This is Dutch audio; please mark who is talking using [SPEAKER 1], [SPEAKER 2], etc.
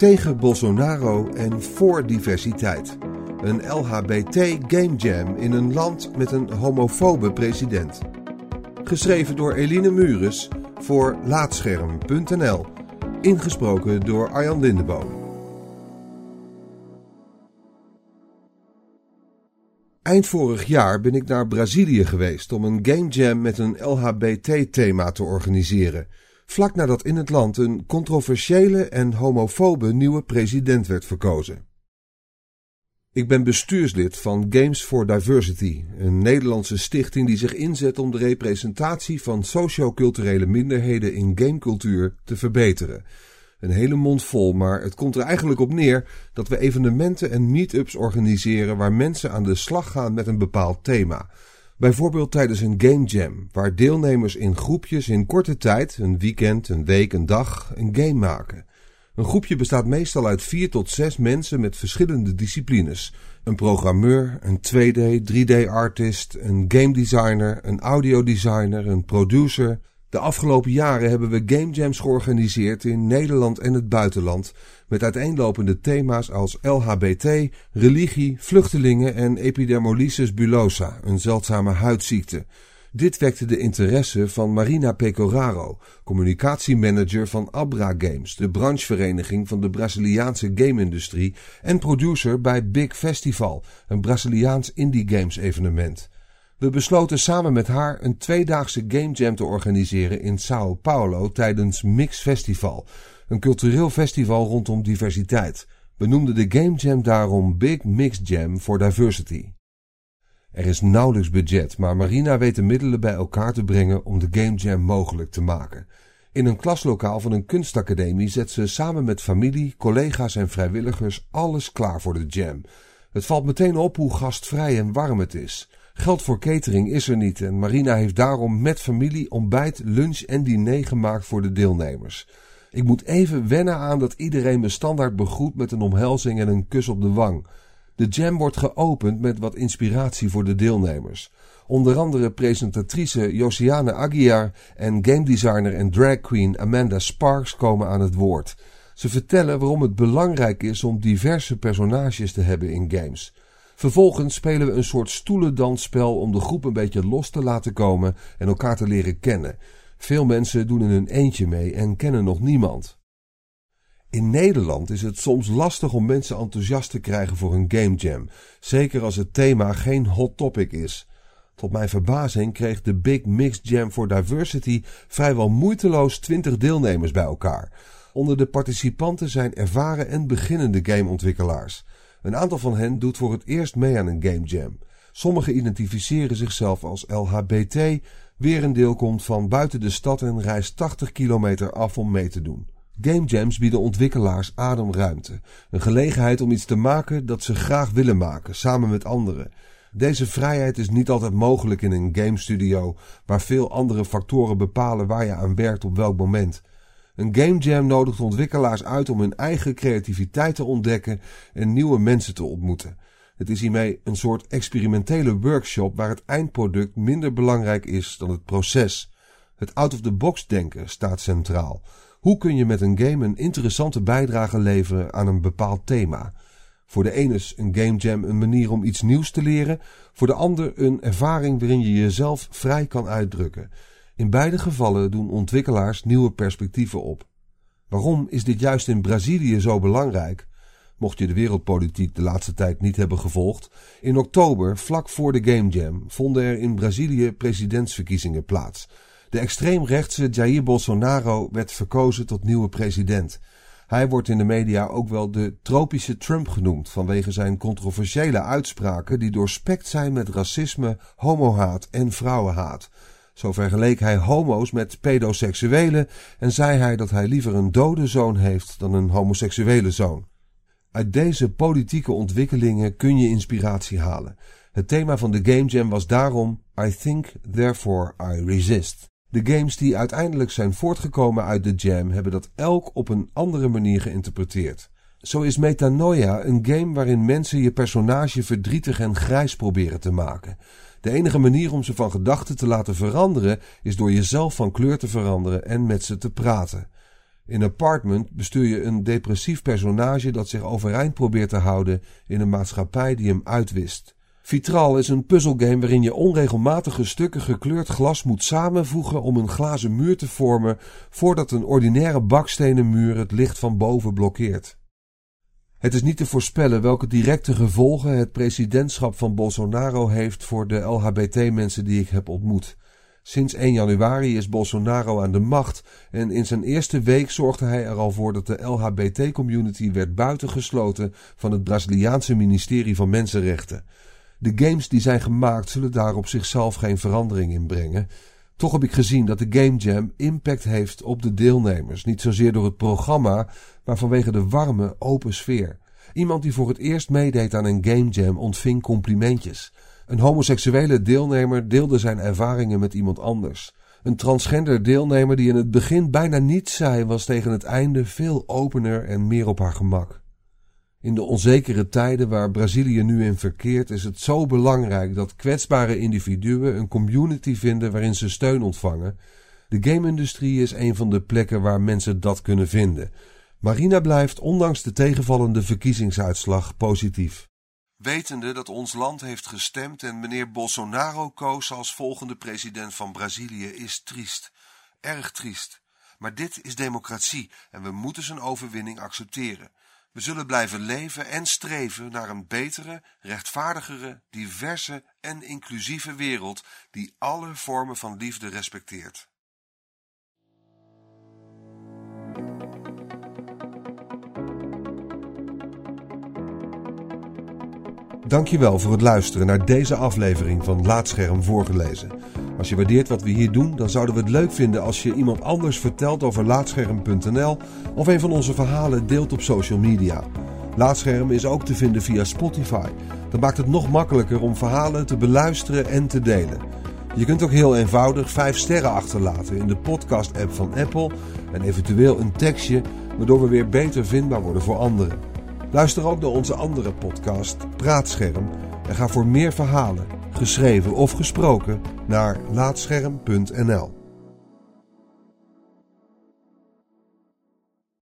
[SPEAKER 1] Tegen Bolsonaro en voor diversiteit. Een LHBT Game Jam in een land met een homofobe president. Geschreven door Eline Mures voor Laatscherm.nl. Ingesproken door Arjan Lindeboom. Eind vorig jaar ben ik naar Brazilië geweest om een game jam met een LHBT-thema te organiseren. Vlak nadat in het land een controversiële en homofobe nieuwe president werd verkozen. Ik ben bestuurslid van Games for Diversity, een Nederlandse stichting die zich inzet om de representatie van socioculturele minderheden in gamecultuur te verbeteren. Een hele mond vol, maar het komt er eigenlijk op neer dat we evenementen en meetups organiseren waar mensen aan de slag gaan met een bepaald thema. Bijvoorbeeld tijdens een game jam, waar deelnemers in groepjes in korte tijd, een weekend, een week, een dag, een game maken. Een groepje bestaat meestal uit vier tot zes mensen met verschillende disciplines. Een programmeur, een 2D, 3D-artist, een game designer, een audiodesigner, een producer, de afgelopen jaren hebben we game jams georganiseerd in Nederland en het buitenland met uiteenlopende thema's als LHBT, religie, vluchtelingen en epidermolysis bullosa, een zeldzame huidziekte. Dit wekte de interesse van Marina Pecoraro, communicatiemanager van Abra Games, de branchevereniging van de Braziliaanse game-industrie en producer bij Big Festival, een Braziliaans indie games evenement. We besloten samen met haar een tweedaagse game jam te organiseren in Sao Paulo tijdens Mix Festival, een cultureel festival rondom diversiteit. We noemden de game jam daarom Big Mix Jam for Diversity. Er is nauwelijks budget, maar Marina weet de middelen bij elkaar te brengen om de game jam mogelijk te maken. In een klaslokaal van een kunstacademie zet ze samen met familie, collega's en vrijwilligers alles klaar voor de jam. Het valt meteen op hoe gastvrij en warm het is. Geld voor catering is er niet en Marina heeft daarom met familie ontbijt, lunch en diner gemaakt voor de deelnemers. Ik moet even wennen aan dat iedereen me standaard begroet met een omhelzing en een kus op de wang. De jam wordt geopend met wat inspiratie voor de deelnemers. Onder andere presentatrice Josiane Aguiar en game designer en drag queen Amanda Sparks komen aan het woord. Ze vertellen waarom het belangrijk is om diverse personages te hebben in games. Vervolgens spelen we een soort stoelendansspel om de groep een beetje los te laten komen en elkaar te leren kennen. Veel mensen doen in hun eentje mee en kennen nog niemand. In Nederland is het soms lastig om mensen enthousiast te krijgen voor een game jam, zeker als het thema geen hot topic is. Tot mijn verbazing kreeg de Big Mix Jam for Diversity vrijwel moeiteloos 20 deelnemers bij elkaar. Onder de participanten zijn ervaren en beginnende gameontwikkelaars. Een aantal van hen doet voor het eerst mee aan een game jam. Sommigen identificeren zichzelf als LHBT, weer een deel komt van buiten de stad en reist 80 kilometer af om mee te doen. Game jams bieden ontwikkelaars ademruimte, een gelegenheid om iets te maken dat ze graag willen maken, samen met anderen. Deze vrijheid is niet altijd mogelijk in een game studio, waar veel andere factoren bepalen waar je aan werkt op welk moment. Een game jam nodigt ontwikkelaars uit om hun eigen creativiteit te ontdekken en nieuwe mensen te ontmoeten. Het is hiermee een soort experimentele workshop waar het eindproduct minder belangrijk is dan het proces. Het out-of-the-box denken staat centraal. Hoe kun je met een game een interessante bijdrage leveren aan een bepaald thema? Voor de ene is een game jam een manier om iets nieuws te leren, voor de ander een ervaring waarin je jezelf vrij kan uitdrukken. In beide gevallen doen ontwikkelaars nieuwe perspectieven op. Waarom is dit juist in Brazilië zo belangrijk? Mocht je de wereldpolitiek de laatste tijd niet hebben gevolgd, in oktober, vlak voor de Game Jam, vonden er in Brazilië presidentsverkiezingen plaats. De extreemrechtse Jair Bolsonaro werd verkozen tot nieuwe president. Hij wordt in de media ook wel de tropische Trump genoemd vanwege zijn controversiële uitspraken die doorspekt zijn met racisme, homohaat en vrouwenhaat. Zo vergeleek hij homo's met pedoseksuelen en zei hij dat hij liever een dode zoon heeft dan een homoseksuele zoon. Uit deze politieke ontwikkelingen kun je inspiratie halen. Het thema van de Game Jam was daarom I think, therefore I resist. De games die uiteindelijk zijn voortgekomen uit de Jam hebben dat elk op een andere manier geïnterpreteerd. Zo is Metanoia een game waarin mensen je personage verdrietig en grijs proberen te maken. De enige manier om ze van gedachten te laten veranderen is door jezelf van kleur te veranderen en met ze te praten. In Apartment bestuur je een depressief personage dat zich overeind probeert te houden in een maatschappij die hem uitwist. Vitral is een puzzelgame waarin je onregelmatige stukken gekleurd glas moet samenvoegen om een glazen muur te vormen voordat een ordinaire bakstenen muur het licht van boven blokkeert. Het is niet te voorspellen welke directe gevolgen het presidentschap van Bolsonaro heeft voor de LHBT-mensen die ik heb ontmoet. Sinds 1 januari is Bolsonaro aan de macht en in zijn eerste week zorgde hij er al voor dat de LHBT-community werd buitengesloten van het Braziliaanse ministerie van Mensenrechten. De games die zijn gemaakt zullen daar op zichzelf geen verandering in brengen. Toch heb ik gezien dat de Game Jam impact heeft op de deelnemers. Niet zozeer door het programma, maar vanwege de warme, open sfeer. Iemand die voor het eerst meedeed aan een Game Jam ontving complimentjes. Een homoseksuele deelnemer deelde zijn ervaringen met iemand anders. Een transgender deelnemer die in het begin bijna niets zei, was tegen het einde veel opener en meer op haar gemak. In de onzekere tijden waar Brazilië nu in verkeert, is het zo belangrijk dat kwetsbare individuen een community vinden waarin ze steun ontvangen. De game-industrie is een van de plekken waar mensen dat kunnen vinden. Marina blijft, ondanks de tegenvallende verkiezingsuitslag, positief. Wetende dat ons land heeft gestemd en meneer Bolsonaro koos als volgende president van Brazilië is triest. Erg triest. Maar dit is democratie en we moeten zijn overwinning accepteren. We zullen blijven leven en streven naar een betere, rechtvaardigere, diverse en inclusieve wereld die alle vormen van liefde respecteert. Dankjewel voor het luisteren naar deze aflevering van Laatscherm voorgelezen. Als je waardeert wat we hier doen, dan zouden we het leuk vinden als je iemand anders vertelt over Laatscherm.nl of een van onze verhalen deelt op social media. Laatscherm is ook te vinden via Spotify. Dat maakt het nog makkelijker om verhalen te beluisteren en te delen. Je kunt ook heel eenvoudig 5 sterren achterlaten in de podcast-app van Apple en eventueel een tekstje, waardoor we weer beter vindbaar worden voor anderen. Luister ook naar onze andere podcast, Praatscherm, en ga voor meer verhalen, geschreven of gesproken, naar laatscherm.nl.